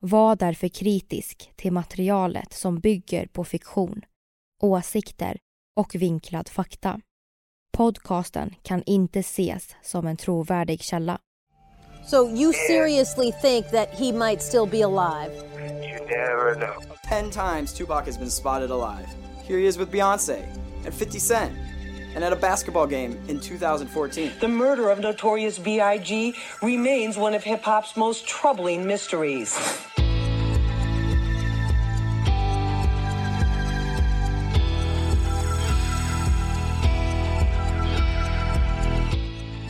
Var därför kritisk till materialet som bygger på fiktion, åsikter och vinklad fakta. Podcasten kan inte ses som en trovärdig källa. So you seriously think that he might still be alive? You never know. Ten times Tupac has been spotted alive. Here he is with Beyonce and 50 Cent and at a basketball game in 2014. The murder of Notorious B.I.G. remains one of hip hop's most troubling mysteries.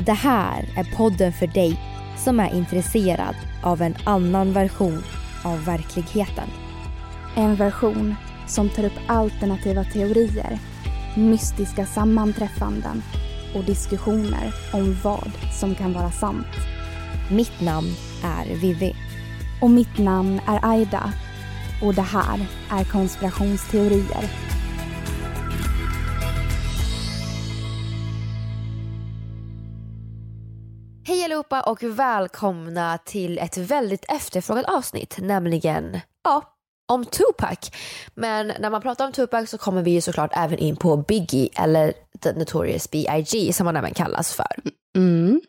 Det här är podden för dig som är intresserad av en annan version av verkligheten. En version som tar upp alternativa teorier, mystiska sammanträffanden och diskussioner om vad som kan vara sant. Mitt namn är Vivi. Och mitt namn är Aida. Och det här är konspirationsteorier. Hej allihopa och välkomna till ett väldigt efterfrågat avsnitt, nämligen ja, om Tupac. Men när man pratar om Tupac så kommer vi ju såklart även in på Biggie eller The Notorious B.I.G. som han även kallas för. Mm.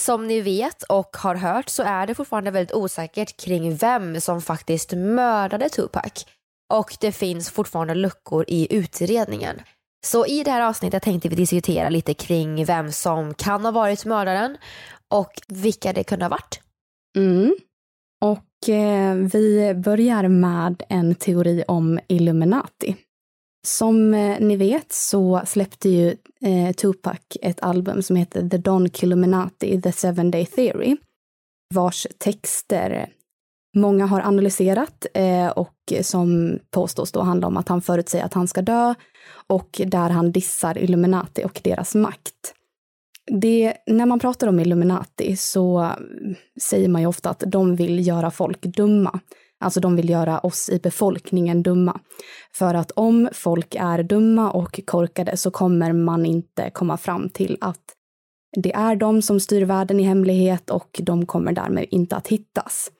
Som ni vet och har hört så är det fortfarande väldigt osäkert kring vem som faktiskt mördade Tupac. Och det finns fortfarande luckor i utredningen. Så i det här avsnittet tänkte vi diskutera lite kring vem som kan ha varit mördaren och vilka det kunde ha varit. Mm. Och eh, vi börjar med en teori om Illuminati. Som eh, ni vet så släppte ju eh, Tupac ett album som heter The Don Killuminati, The Seven Day Theory, vars texter många har analyserat eh, och som påstås då handla om att han förutsäger att han ska dö och där han dissar Illuminati och deras makt. Det, när man pratar om Illuminati så säger man ju ofta att de vill göra folk dumma. Alltså de vill göra oss i befolkningen dumma. För att om folk är dumma och korkade så kommer man inte komma fram till att det är de som styr världen i hemlighet och de kommer därmed inte att hittas.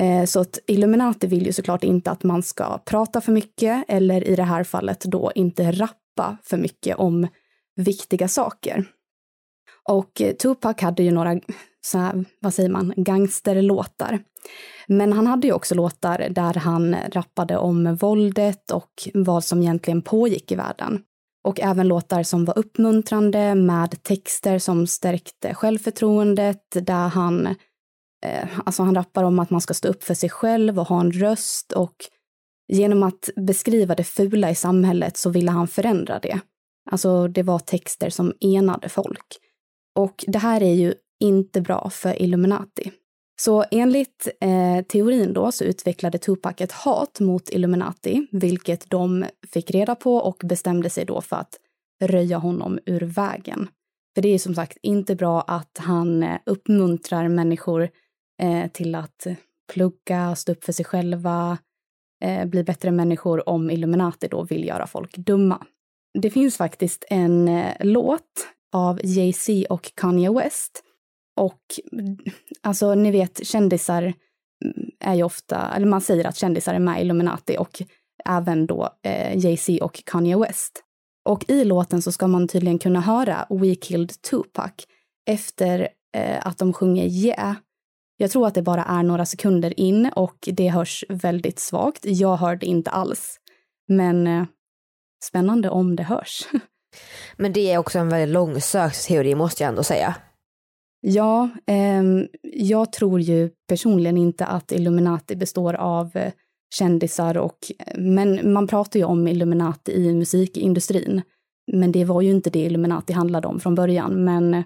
Eh, så att Illuminati vill ju såklart inte att man ska prata för mycket eller i det här fallet då inte rappa för mycket om viktiga saker. Och eh, Tupac hade ju några, så här, vad säger man, gangsterlåtar. Men han hade ju också låtar där han rappade om våldet och vad som egentligen pågick i världen. Och även låtar som var uppmuntrande med texter som stärkte självförtroendet, där han, eh, alltså han rappar om att man ska stå upp för sig själv och ha en röst och genom att beskriva det fula i samhället så ville han förändra det. Alltså det var texter som enade folk. Och det här är ju inte bra för Illuminati. Så enligt eh, teorin då så utvecklade Tupac ett hat mot Illuminati, vilket de fick reda på och bestämde sig då för att röja honom ur vägen. För det är som sagt inte bra att han eh, uppmuntrar människor eh, till att plugga, stå upp för sig själva, eh, bli bättre människor om Illuminati då vill göra folk dumma. Det finns faktiskt en eh, låt av Jay-Z och Kanye West. Och alltså ni vet kändisar mm, är ju ofta, eller man säger att kändisar är med i Illuminati och även då eh, Jay-Z och Kanye West. Och i låten så ska man tydligen kunna höra We Killed Tupac efter eh, att de sjunger Yeah. Jag tror att det bara är några sekunder in och det hörs väldigt svagt. Jag hörde inte alls. Men eh, spännande om det hörs. Men det är också en väldigt långsökt teori måste jag ändå säga. Ja, eh, jag tror ju personligen inte att Illuminati består av eh, kändisar och, eh, men man pratar ju om Illuminati i musikindustrin. Men det var ju inte det Illuminati handlade om från början, men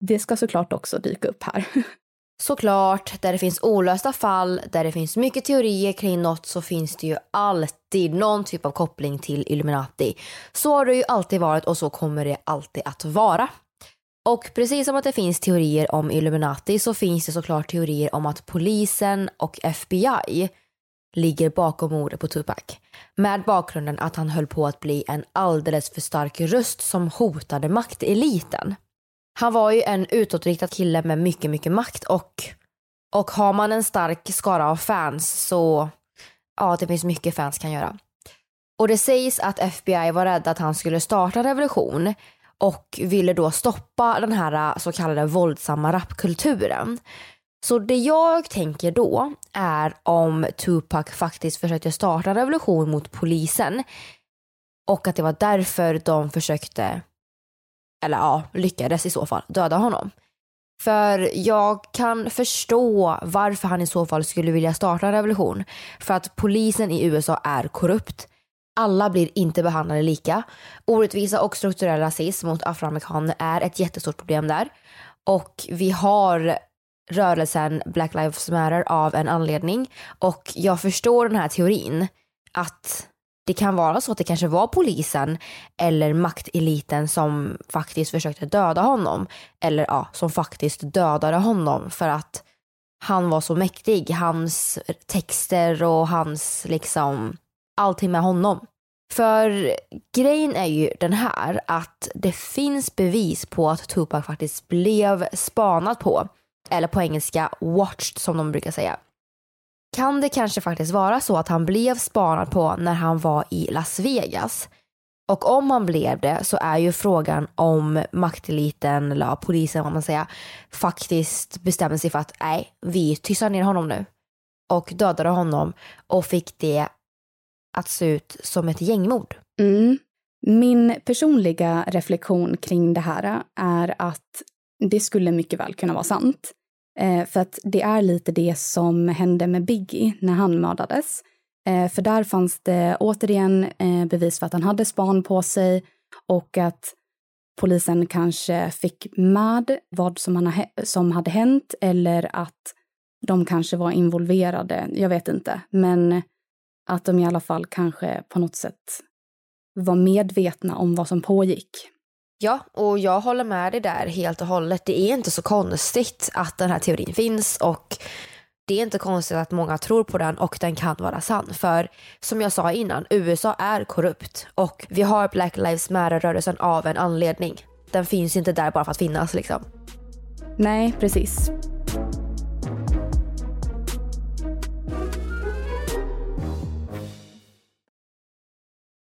det ska såklart också dyka upp här. Såklart, där det finns olösta fall, där det finns mycket teorier kring något så finns det ju alltid någon typ av koppling till Illuminati. Så har det ju alltid varit och så kommer det alltid att vara. Och precis som att det finns teorier om Illuminati så finns det såklart teorier om att polisen och FBI ligger bakom mordet på Tupac. Med bakgrunden att han höll på att bli en alldeles för stark röst som hotade makteliten. Han var ju en utåtriktad kille med mycket, mycket makt och, och har man en stark skara av fans så ja, det finns mycket fans kan göra. Och det sägs att FBI var rädda att han skulle starta revolution och ville då stoppa den här äh, så kallade våldsamma rapkulturen. Så det jag tänker då är om Tupac faktiskt försökte starta revolution mot polisen och att det var därför de försökte, eller ja, lyckades i så fall, döda honom. För jag kan förstå varför han i så fall skulle vilja starta en revolution. För att polisen i USA är korrupt. Alla blir inte behandlade lika. Orättvisa och strukturell rasism mot afroamerikaner är ett jättestort problem där. Och vi har rörelsen Black Lives Matter av en anledning. Och jag förstår den här teorin att det kan vara så att det kanske var polisen eller makteliten som faktiskt försökte döda honom. Eller ja, som faktiskt dödade honom för att han var så mäktig. Hans texter och hans liksom allting med honom. För grejen är ju den här att det finns bevis på att Tupac faktiskt blev spanad på. Eller på engelska watched som de brukar säga. Kan det kanske faktiskt vara så att han blev spanad på när han var i Las Vegas? Och om han blev det så är ju frågan om makteliten, eller polisen vad man säger, faktiskt bestämmer sig för att nej, vi tystar ner honom nu. Och dödade honom och fick det att se ut som ett gängmord. Mm. Min personliga reflektion kring det här är att det skulle mycket väl kunna vara sant. Eh, för att det är lite det som hände med Biggie när han mördades. Eh, för där fanns det återigen eh, bevis för att han hade span på sig och att polisen kanske fick med vad som, han som hade hänt eller att de kanske var involverade. Jag vet inte, men att de i alla fall kanske på något sätt var medvetna om vad som pågick. Ja, och jag håller med dig där helt och hållet. Det är inte så konstigt att den här teorin finns och det är inte konstigt att många tror på den och den kan vara sann. För som jag sa innan, USA är korrupt och vi har Black Lives Matter-rörelsen av en anledning. Den finns inte där bara för att finnas liksom. Nej, precis.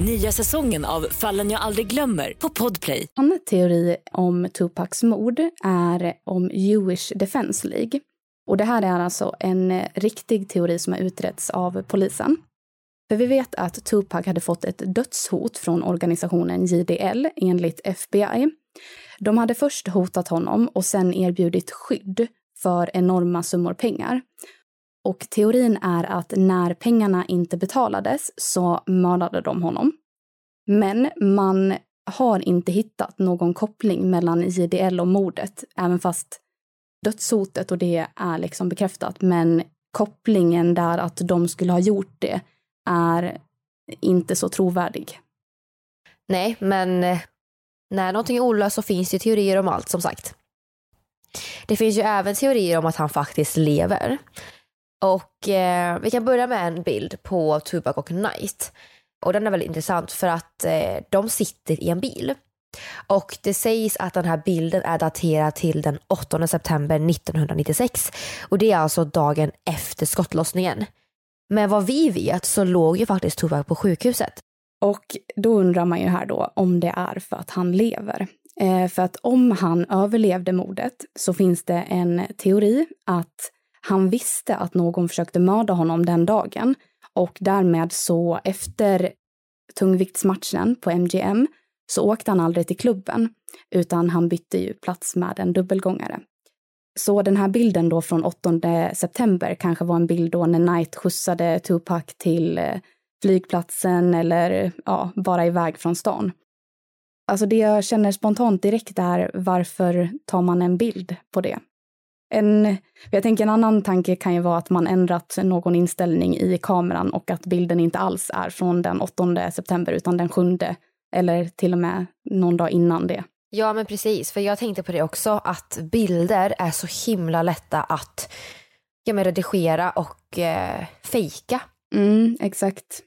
Nya säsongen av Fallen jag aldrig glömmer på Podplay. En teori om Tupacs mord är om Jewish Defense League. Och det här är alltså en riktig teori som har utretts av polisen. För vi vet att Tupac hade fått ett dödshot från organisationen JDL enligt FBI. De hade först hotat honom och sen erbjudit skydd för enorma summor pengar. Och teorin är att när pengarna inte betalades så mördade de honom. Men man har inte hittat någon koppling mellan JDL och mordet, även fast dödshotet och det är liksom bekräftat. Men kopplingen där att de skulle ha gjort det är inte så trovärdig. Nej, men eh, när någonting är olöst så finns det teorier om allt som sagt. Det finns ju även teorier om att han faktiskt lever. Och eh, vi kan börja med en bild på Tupac och Knight. Och den är väldigt intressant för att eh, de sitter i en bil. Och det sägs att den här bilden är daterad till den 8 september 1996 och det är alltså dagen efter skottlossningen. Men vad vi vet så låg ju faktiskt Tupac på sjukhuset. Och då undrar man ju här då om det är för att han lever. Eh, för att om han överlevde mordet så finns det en teori att han visste att någon försökte mörda honom den dagen och därmed så efter tungviktsmatchen på MGM så åkte han aldrig till klubben utan han bytte ju plats med en dubbelgångare. Så den här bilden då från 8 september kanske var en bild då när Knight skjutsade Tupac till eh, flygplatsen eller ja, bara iväg från stan. Alltså det jag känner spontant direkt är varför tar man en bild på det? En, jag tänker en annan tanke kan ju vara att man ändrat någon inställning i kameran och att bilden inte alls är från den 8 september utan den 7 eller till och med någon dag innan det. Ja men precis, för jag tänkte på det också att bilder är så himla lätta att ja, men redigera och eh, fejka. Mm, exakt.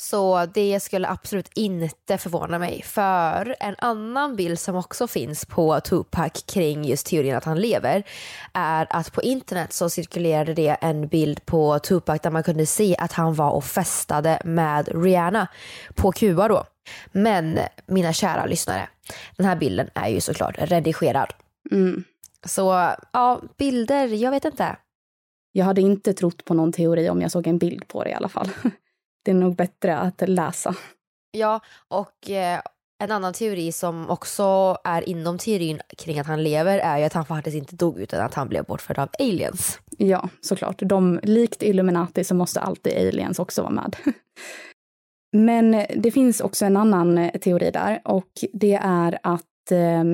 Så det skulle absolut inte förvåna mig. För en annan bild som också finns på Tupac kring just teorin att han lever är att på internet så cirkulerade det en bild på Tupac där man kunde se att han var och festade med Rihanna på Kuba då. Men mina kära lyssnare, den här bilden är ju såklart redigerad. Mm. Så ja, bilder, jag vet inte. Jag hade inte trott på någon teori om jag såg en bild på det i alla fall. Det är nog bättre att läsa. Ja, och eh, en annan teori som också är inom teorin kring att han lever är ju att han faktiskt inte dog utan att han blev bortförd av aliens. Ja, såklart. De, likt Illuminati så måste alltid aliens också vara med. Men det finns också en annan eh, teori där och det är att eh,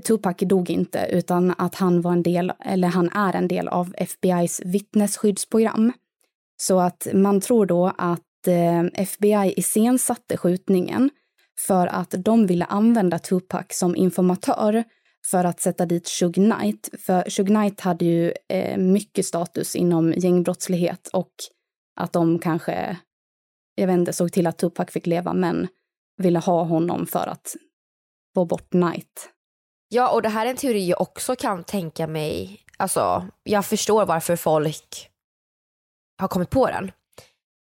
Tupac dog inte utan att han var en del, eller han är en del av FBIs vittnesskyddsprogram. Så att man tror då att Eh, FBI iscensatte skjutningen för att de ville använda Tupac som informatör för att sätta dit Shug Knight. För Shug Knight hade ju eh, mycket status inom gängbrottslighet och att de kanske jag vet inte, såg till att Tupac fick leva men ville ha honom för att få bort Knight. Ja, och det här är en teori jag också kan tänka mig, alltså jag förstår varför folk har kommit på den.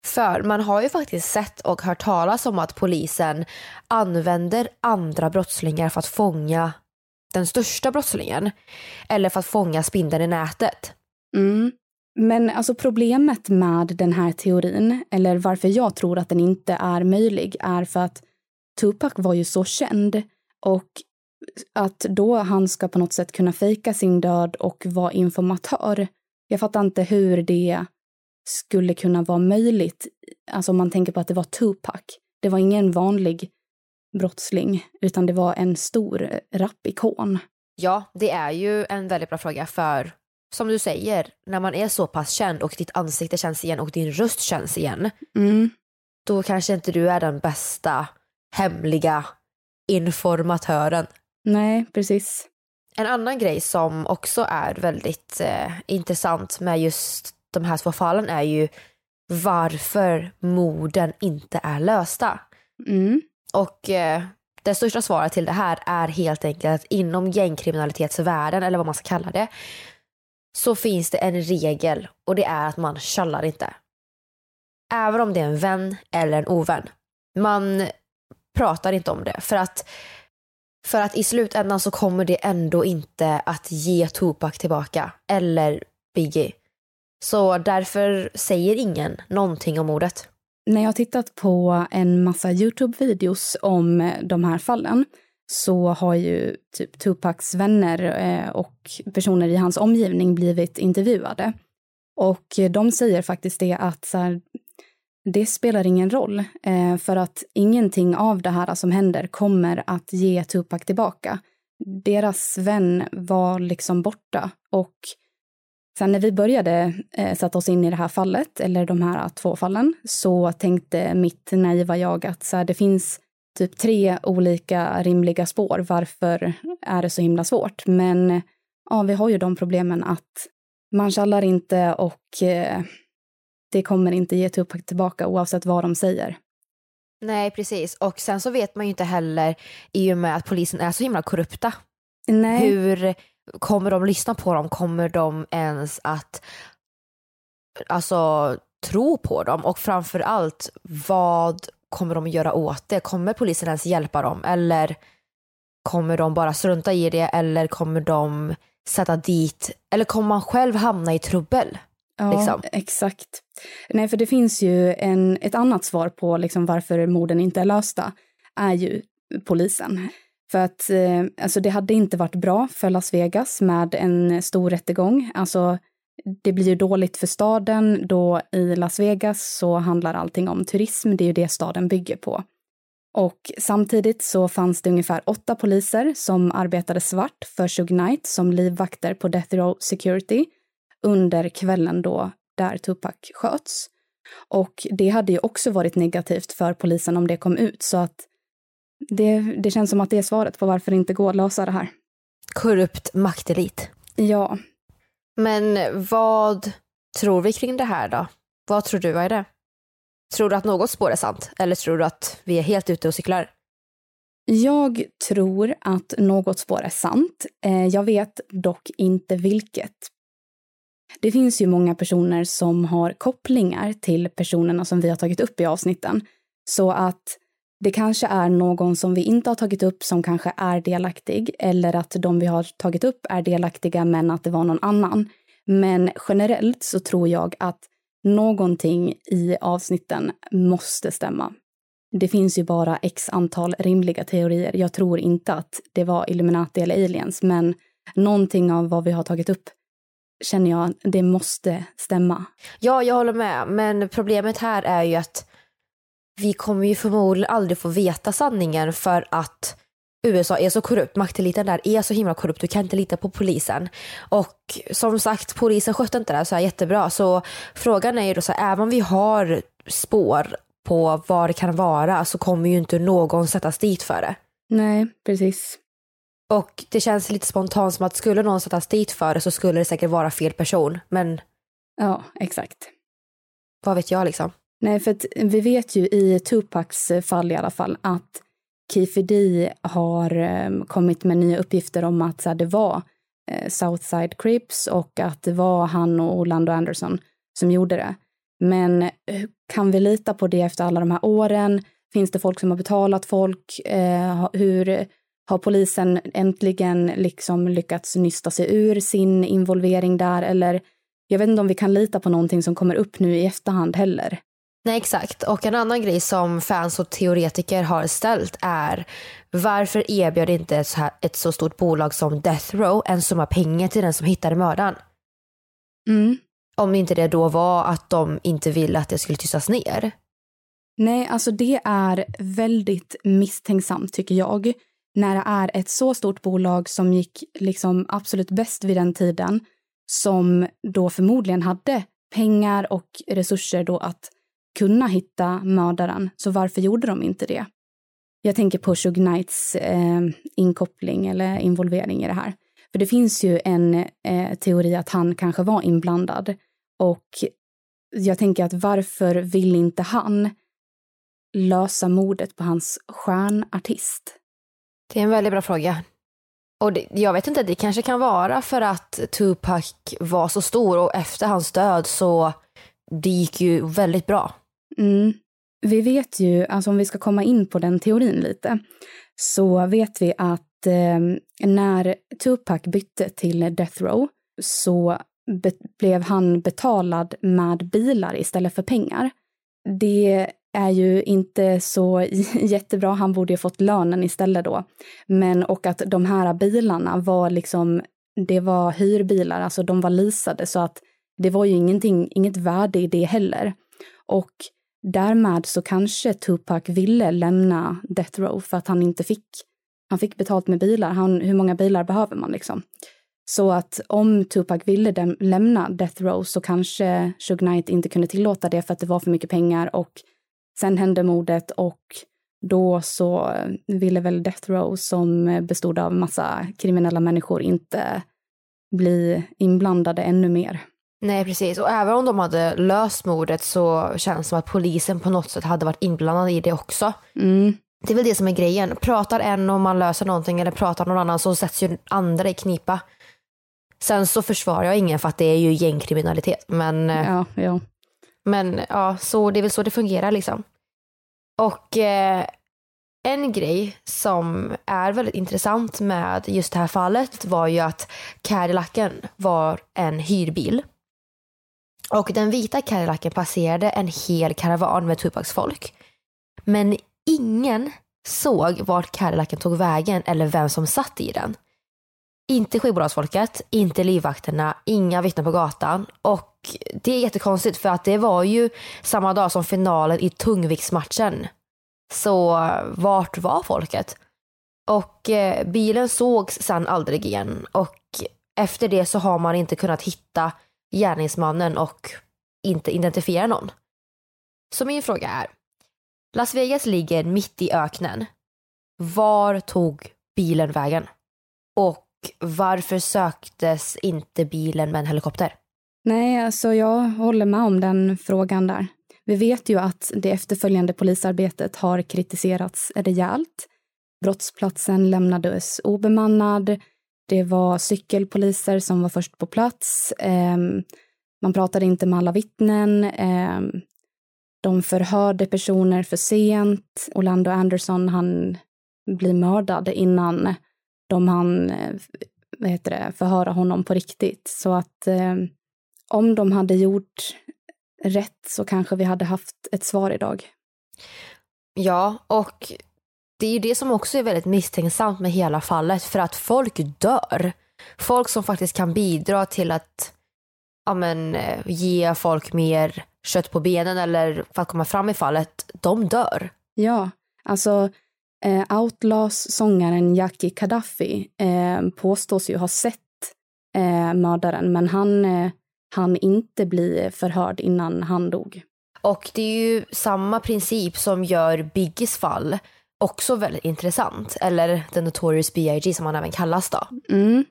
För man har ju faktiskt sett och hört talas om att polisen använder andra brottslingar för att fånga den största brottslingen. Eller för att fånga spindeln i nätet. Mm. Men alltså problemet med den här teorin, eller varför jag tror att den inte är möjlig, är för att Tupac var ju så känd och att då han ska på något sätt kunna fejka sin död och vara informatör. Jag fattar inte hur det skulle kunna vara möjligt. Alltså om man tänker på att det var Tupac. Det var ingen vanlig brottsling, utan det var en stor rapikon. Ja, det är ju en väldigt bra fråga för som du säger, när man är så pass känd och ditt ansikte känns igen och din röst känns igen, mm. då kanske inte du är den bästa hemliga informatören. Nej, precis. En annan grej som också är väldigt eh, intressant med just de här två fallen är ju varför morden inte är lösta. Mm. Och eh, det största svaret till det här är helt enkelt att inom gängkriminalitetsvärlden, eller vad man ska kalla det, så finns det en regel och det är att man tjallar inte. Även om det är en vän eller en ovän. Man pratar inte om det för att för att i slutändan så kommer det ändå inte att ge Tupac tillbaka eller Biggie. Så därför säger ingen någonting om mordet. När jag har tittat på en massa Youtube-videos om eh, de här fallen så har ju typ Tupacs vänner eh, och personer i hans omgivning blivit intervjuade. Och de säger faktiskt det att så här, det spelar ingen roll eh, för att ingenting av det här som händer kommer att ge Tupac tillbaka. Deras vän var liksom borta och sen när vi började eh, sätta oss in i det här fallet, eller de här två fallen, så tänkte mitt naiva jag att så här, det finns typ tre olika rimliga spår. Varför är det så himla svårt? Men ja, vi har ju de problemen att man kallar inte och eh, det kommer inte ge Tupac tillbaka oavsett vad de säger. Nej, precis. Och sen så vet man ju inte heller i och med att polisen är så himla korrupta. Nej. Hur kommer de lyssna på dem? Kommer de ens att alltså, tro på dem? Och framför allt, vad kommer de att göra åt det? Kommer polisen ens hjälpa dem? Eller kommer de bara strunta i det? Eller kommer de sätta dit? Eller kommer man själv hamna i trubbel? Ja, liksom? exakt. Nej, för det finns ju en, ett annat svar på liksom varför morden inte är lösta, är ju polisen. För att eh, alltså det hade inte varit bra för Las Vegas med en stor rättegång. Alltså, det blir ju dåligt för staden då i Las Vegas så handlar allting om turism, det är ju det staden bygger på. Och samtidigt så fanns det ungefär åtta poliser som arbetade svart för Suge Knight som livvakter på Death Row Security under kvällen då där Tupac sköts. Och det hade ju också varit negativt för polisen om det kom ut, så att det, det känns som att det är svaret på varför det inte går att lösa det här. Korrupt maktelit. Ja. Men vad tror vi kring det här då? Vad tror du är det? Tror du att något spår är sant? Eller tror du att vi är helt ute och cyklar? Jag tror att något spår är sant. Eh, jag vet dock inte vilket. Det finns ju många personer som har kopplingar till personerna som vi har tagit upp i avsnitten. Så att det kanske är någon som vi inte har tagit upp som kanske är delaktig eller att de vi har tagit upp är delaktiga men att det var någon annan. Men generellt så tror jag att någonting i avsnitten måste stämma. Det finns ju bara x antal rimliga teorier. Jag tror inte att det var Illuminati eller aliens, men någonting av vad vi har tagit upp känner jag, det måste stämma. Ja, jag håller med, men problemet här är ju att vi kommer ju förmodligen aldrig få veta sanningen för att USA är så korrupt, makteliten där är så himla korrupt, du kan inte lita på polisen. Och som sagt, polisen skötte inte det här så här jättebra. Så frågan är ju då så här, även om vi har spår på vad det kan vara så kommer ju inte någon sättas dit för det. Nej, precis. Och det känns lite spontant som att skulle någon sättas dit för det så skulle det säkert vara fel person. Men Ja, exakt. vad vet jag liksom? Nej, för att vi vet ju i Tupacs fall i alla fall att Kifidi har ehm, kommit med nya uppgifter om att så här, det var eh, Southside Crips och att det var han och Orlando Anderson som gjorde det. Men kan vi lita på det efter alla de här åren? Finns det folk som har betalat folk? Eh, hur har polisen äntligen liksom lyckats nysta sig ur sin involvering där? Eller jag vet inte om vi kan lita på någonting som kommer upp nu i efterhand heller. Nej exakt, och en annan grej som fans och teoretiker har ställt är varför erbjöd inte ett så, här, ett så stort bolag som Death Row en summa pengar till den som hittade mördaren? Mm. Om inte det då var att de inte ville att det skulle tystas ner. Nej, alltså det är väldigt misstänksamt tycker jag. När det är ett så stort bolag som gick liksom absolut bäst vid den tiden som då förmodligen hade pengar och resurser då att kunna hitta mördaren. Så varför gjorde de inte det? Jag tänker på Shug Knights eh, inkoppling eller involvering i det här. För det finns ju en eh, teori att han kanske var inblandad. Och jag tänker att varför vill inte han lösa mordet på hans stjärnartist? Det är en väldigt bra fråga. Och det, jag vet inte, det kanske kan vara för att Tupac var så stor och efter hans död så det gick ju väldigt bra. Mm. Vi vet ju, alltså om vi ska komma in på den teorin lite, så vet vi att eh, när Tupac bytte till Death Row så be blev han betalad med bilar istället för pengar. Det är ju inte så jättebra, han borde ju fått lönen istället då. Men och att de här bilarna var liksom, det var hyrbilar, alltså de var leasade så att det var ju ingenting, inget värde i det heller. Och därmed så kanske Tupac ville lämna Death Row för att han inte fick, han fick betalt med bilar. Han, hur många bilar behöver man liksom? Så att om Tupac ville dem, lämna Death Row så kanske Shug Knight inte kunde tillåta det för att det var för mycket pengar och sen hände mordet och då så eh, ville väl Death Row som bestod av massa kriminella människor inte bli inblandade ännu mer. Nej precis och även om de hade löst mordet så känns det som att polisen på något sätt hade varit inblandad i det också. Mm. Det är väl det som är grejen. Pratar en och man löser någonting eller pratar någon annan så sätts ju andra i knipa. Sen så försvarar jag ingen för att det är ju gängkriminalitet men eh, Ja, ja. Men ja, så det är väl så det fungerar liksom. Och eh, en grej som är väldigt intressant med just det här fallet var ju att Cadillacen var en hyrbil. Och den vita Cadillacen passerade en hel karavan med Tupacs folk. Men ingen såg vart Cadillacen tog vägen eller vem som satt i den. Inte skivbolagsfolket, inte livvakterna, inga vittnen på gatan. Och det är jättekonstigt för att det var ju samma dag som finalen i tungviktsmatchen. Så vart var folket? Och eh, bilen sågs sen aldrig igen och efter det så har man inte kunnat hitta gärningsmannen och inte identifiera någon. Så min fråga är, Las Vegas ligger mitt i öknen. Var tog bilen vägen? Och varför söktes inte bilen med en helikopter? Nej, alltså jag håller med om den frågan där. Vi vet ju att det efterföljande polisarbetet har kritiserats rejält. Brottsplatsen lämnades obemannad. Det var cykelpoliser som var först på plats. Ehm, man pratade inte med alla vittnen. Ehm, de förhörde personer för sent. Orlando Anderson, han blir mördad innan de hann eh, vad heter det, förhöra honom på riktigt. Så att eh, om de hade gjort rätt så kanske vi hade haft ett svar idag. Ja, och det är ju det som också är väldigt misstänksamt med hela fallet för att folk dör. Folk som faktiskt kan bidra till att ja, men, eh, ge folk mer kött på benen eller för att komma fram i fallet, de dör. Ja, alltså eh, Outlaws sångaren Jackie Gaddafi eh, påstås ju ha sett eh, mördaren men han eh, han inte bli förhörd innan han dog. Och det är ju samma princip som gör Biggies fall också väldigt intressant. Eller The Notorious B.I.G. som han även kallas då. Mm.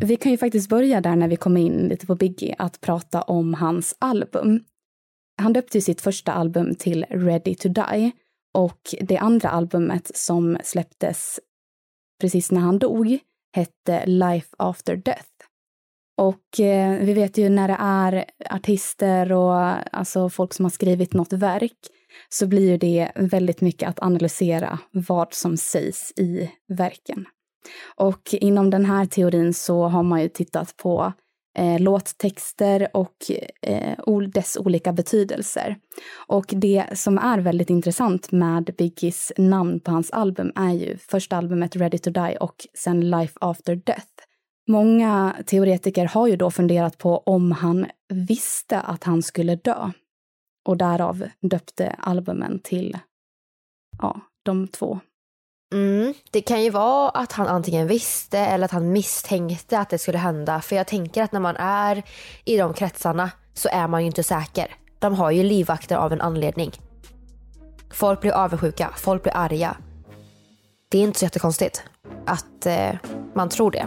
Vi kan ju faktiskt börja där när vi kommer in lite på Biggie att prata om hans album. Han döpte ju sitt första album till Ready to Die och det andra albumet som släpptes precis när han dog hette Life After Death. Och eh, vi vet ju när det är artister och alltså folk som har skrivit något verk så blir ju det väldigt mycket att analysera vad som sägs i verken. Och inom den här teorin så har man ju tittat på eh, låttexter och eh, dess olika betydelser. Och det som är väldigt intressant med Biggies namn på hans album är ju första albumet Ready to Die och sen Life After Death. Många teoretiker har ju då funderat på om han visste att han skulle dö och därav döpte albumen till ja, de två. Mm, det kan ju vara att han antingen visste eller att han misstänkte att det skulle hända. För jag tänker att när man är i de kretsarna så är man ju inte säker. De har ju livvakter av en anledning. Folk blir avundsjuka, folk blir arga. Det är inte så jättekonstigt att eh, man tror det.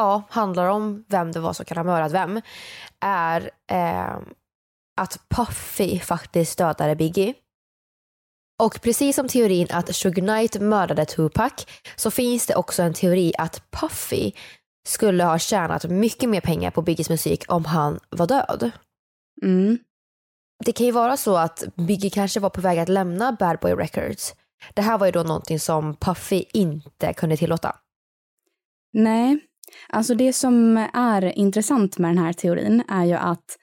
Ja, handlar om vem det var som kan ha mördat vem är eh, att Puffy faktiskt dödade Biggie. Och precis som teorin att Suge Knight mördade Tupac så finns det också en teori att Puffy skulle ha tjänat mycket mer pengar på Biggies musik om han var död. Mm. Det kan ju vara så att Biggie kanske var på väg att lämna Bad Boy Records. Det här var ju då någonting som Puffy inte kunde tillåta. Nej, alltså det som är intressant med den här teorin är ju att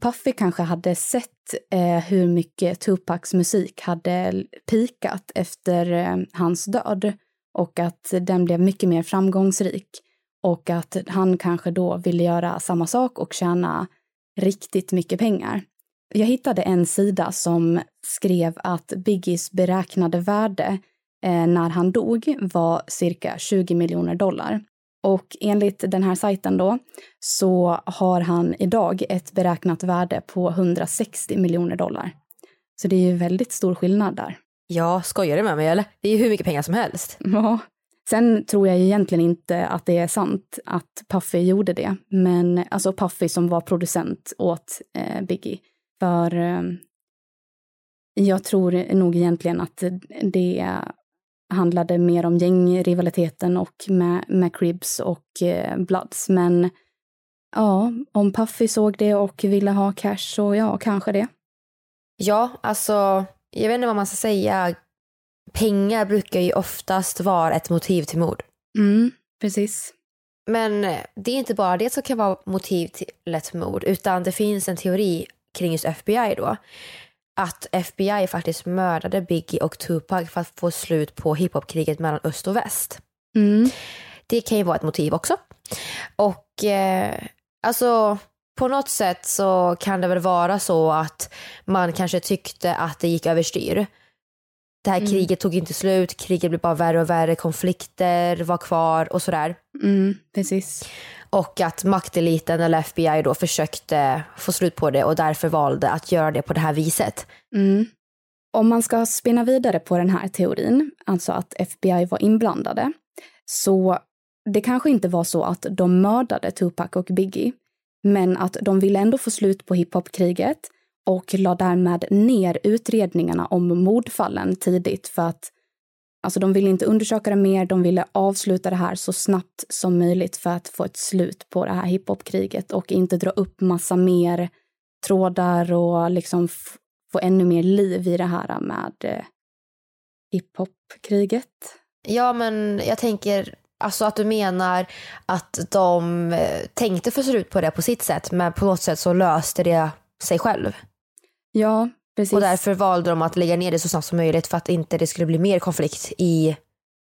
Puffy kanske hade sett eh, hur mycket Tupacs musik hade pikat efter eh, hans död och att den blev mycket mer framgångsrik och att han kanske då ville göra samma sak och tjäna riktigt mycket pengar. Jag hittade en sida som skrev att Biggies beräknade värde eh, när han dog var cirka 20 miljoner dollar. Och enligt den här sajten då så har han idag ett beräknat värde på 160 miljoner dollar. Så det är ju väldigt stor skillnad där. Ja, skojar du med mig eller? Det är ju hur mycket pengar som helst. Ja. Sen tror jag egentligen inte att det är sant att Puffy gjorde det. Men alltså Puffy som var producent åt eh, Biggie. För eh, jag tror nog egentligen att det handlade mer om gängrivaliteten och med, med Cribs och eh, Bloods. Men ja, om Puffy såg det och ville ha cash så ja, kanske det. Ja, alltså, jag vet inte vad man ska säga. Pengar brukar ju oftast vara ett motiv till mord. Mm, precis. Men eh, det är inte bara det som kan vara motiv till ett mord, utan det finns en teori kring just FBI då. Att FBI faktiskt mördade Biggie och Tupac för att få slut på hiphopkriget mellan öst och väst. Mm. Det kan ju vara ett motiv också. Och eh, alltså på något sätt så kan det väl vara så att man kanske tyckte att det gick överstyr. Det här Mm. kriget tog inte slut, kriget blev bara värre och värre, konflikter var kvar och sådär. Mm, precis. Och att makteliten eller FBI då försökte få slut på det och därför valde att göra det på det här viset. Mm. Om man ska spinna vidare på den här teorin, alltså att FBI var inblandade, så det kanske inte var så att de mördade Tupac och Biggie, men att de ville ändå få slut på hiphopkriget och la därmed ner utredningarna om mordfallen tidigt för att Alltså de ville inte undersöka det mer, de ville avsluta det här så snabbt som möjligt för att få ett slut på det här hiphopkriget och inte dra upp massa mer trådar och liksom få ännu mer liv i det här med eh, hiphopkriget. Ja, men jag tänker alltså att du menar att de eh, tänkte få slut på det på sitt sätt, men på något sätt så löste det sig själv. Ja, precis. Och därför valde de att lägga ner det så snabbt som möjligt för att inte det skulle bli mer konflikt i...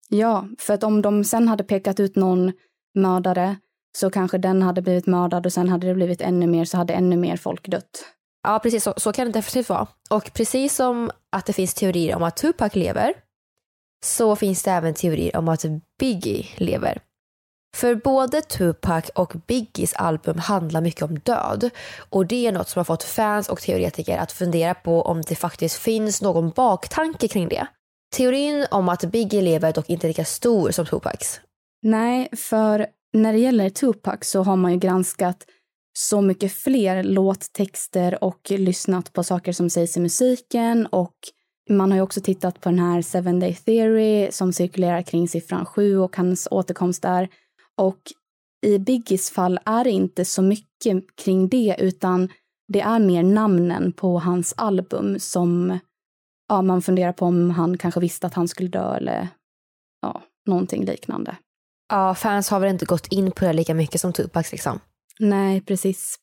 Ja, för att om de sen hade pekat ut någon mördare så kanske den hade blivit mördad och sen hade det blivit ännu mer så hade ännu mer folk dött. Ja, precis så, så kan det definitivt vara. Och precis som att det finns teorier om att Tupac lever så finns det även teorier om att Biggie lever. För både Tupac och Biggies album handlar mycket om död och det är något som har fått fans och teoretiker att fundera på om det faktiskt finns någon baktanke kring det. Teorin om att Biggie lever är dock inte lika stor som Tupacs. Nej, för när det gäller Tupac så har man ju granskat så mycket fler låttexter och lyssnat på saker som sägs i musiken och man har ju också tittat på den här Seven Day Theory som cirkulerar kring siffran 7 och hans återkomst där. Och i Biggies fall är det inte så mycket kring det utan det är mer namnen på hans album som ja, man funderar på om han kanske visste att han skulle dö eller ja, någonting liknande. Ja, fans har väl inte gått in på det lika mycket som Tupacs liksom. Nej, precis.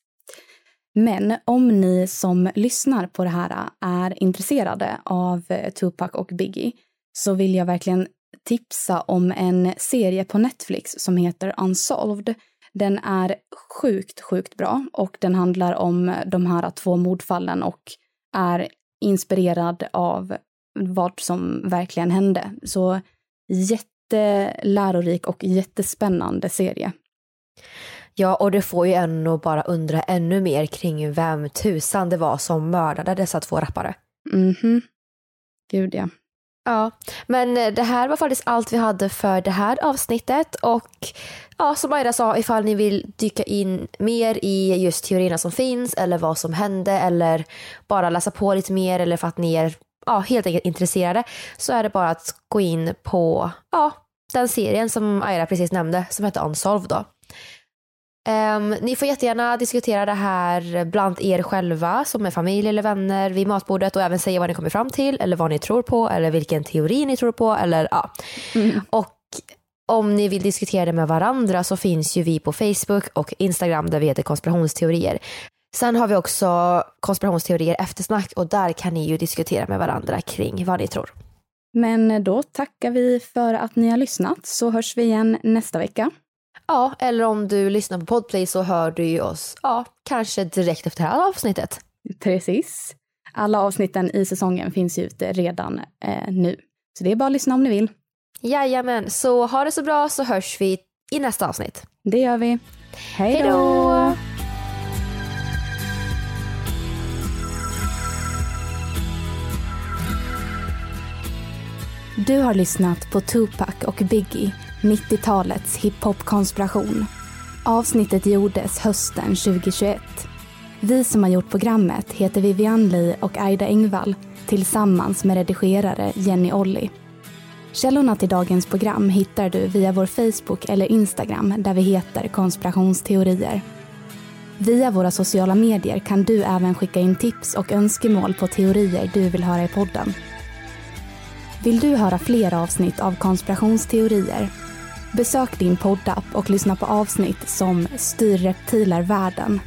Men om ni som lyssnar på det här är intresserade av Tupac och Biggie så vill jag verkligen tipsa om en serie på Netflix som heter Unsolved. Den är sjukt, sjukt bra och den handlar om de här två mordfallen och är inspirerad av vad som verkligen hände. Så jättelärorik och jättespännande serie. Ja, och det får ju en att bara undra ännu mer kring vem tusan det var som mördade dessa två rappare. Mhm. Gud ja. Ja, men eh, det här var faktiskt allt vi hade för det här avsnittet och ja, som Aira sa, ifall ni vill dyka in mer i just teorierna som finns eller vad som hände eller bara läsa på lite mer eller för att ni är ja, helt enkelt intresserade så är det bara att gå in på ja, den serien som Aira precis nämnde som heter Unsolved då. Um, ni får jättegärna diskutera det här bland er själva som är familj eller vänner vid matbordet och även säga vad ni kommer fram till eller vad ni tror på eller vilken teori ni tror på eller ja. Mm. Och om ni vill diskutera det med varandra så finns ju vi på Facebook och Instagram där vi heter konspirationsteorier. Sen har vi också konspirationsteorier eftersnack och där kan ni ju diskutera med varandra kring vad ni tror. Men då tackar vi för att ni har lyssnat så hörs vi igen nästa vecka. Ja, eller om du lyssnar på Podplay så hör du ju oss, ja, kanske direkt efter det här avsnittet. Precis. Alla avsnitten i säsongen finns ute redan eh, nu. Så det är bara att lyssna om ni vill. Jajamän, så ha det så bra så hörs vi i nästa avsnitt. Det gör vi. Hej då! Du har lyssnat på Tupac och Biggie 90-talets hiphop-konspiration. Avsnittet gjordes hösten 2021. Vi som har gjort programmet heter Vivian Lee och Aida Engvall tillsammans med redigerare Jenny Olli. Källorna till dagens program hittar du via vår Facebook eller Instagram där vi heter konspirationsteorier. Via våra sociala medier kan du även skicka in tips och önskemål på teorier du vill höra i podden. Vill du höra fler avsnitt av konspirationsteorier Besök din poddapp och lyssna på avsnitt som Styr reptiler världen.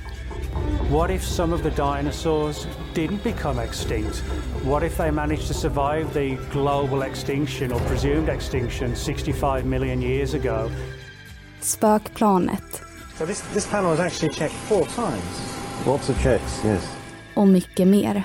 What if some of the dinosaurs didn't become extinct? What if they managed to survive the global extinction or presumed extinction 65 million years ago? Spökplanet. So this, this panel was actually checked four times. Lots of checks, yes. Och mycket mer.